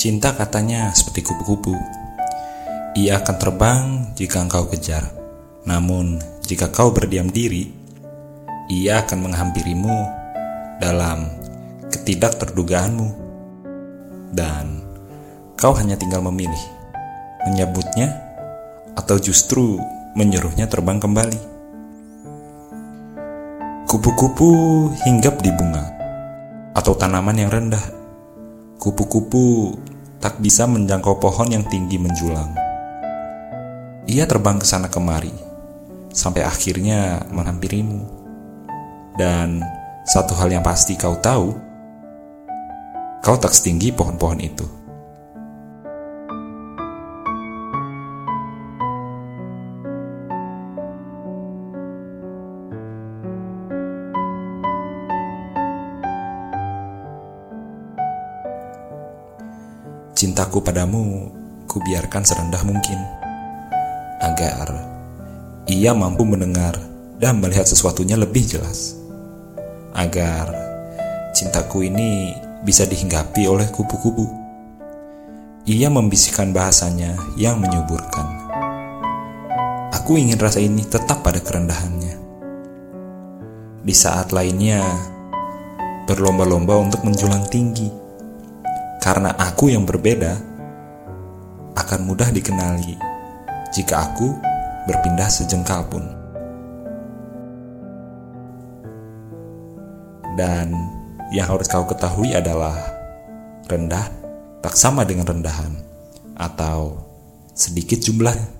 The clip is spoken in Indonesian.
Cinta katanya seperti kupu-kupu. Ia akan terbang jika engkau kejar. Namun, jika kau berdiam diri, ia akan menghampirimu dalam ketidakterdugaanmu. Dan kau hanya tinggal memilih, menyebutnya atau justru menyuruhnya terbang kembali. Kupu-kupu hinggap di bunga atau tanaman yang rendah. Kupu-kupu tak bisa menjangkau pohon yang tinggi menjulang. Ia terbang ke sana kemari, sampai akhirnya menghampirimu. Dan satu hal yang pasti kau tahu, kau tak setinggi pohon-pohon itu. Cintaku padamu kubiarkan serendah mungkin agar ia mampu mendengar dan melihat sesuatunya lebih jelas. Agar cintaku ini bisa dihinggapi oleh kupu-kupu. Ia membisikkan bahasanya yang menyuburkan. Aku ingin rasa ini tetap pada kerendahannya. Di saat lainnya, berlomba-lomba untuk menjulang tinggi karena aku yang berbeda akan mudah dikenali jika aku berpindah sejengkal pun. Dan yang harus kau ketahui adalah rendah tak sama dengan rendahan atau sedikit jumlahnya.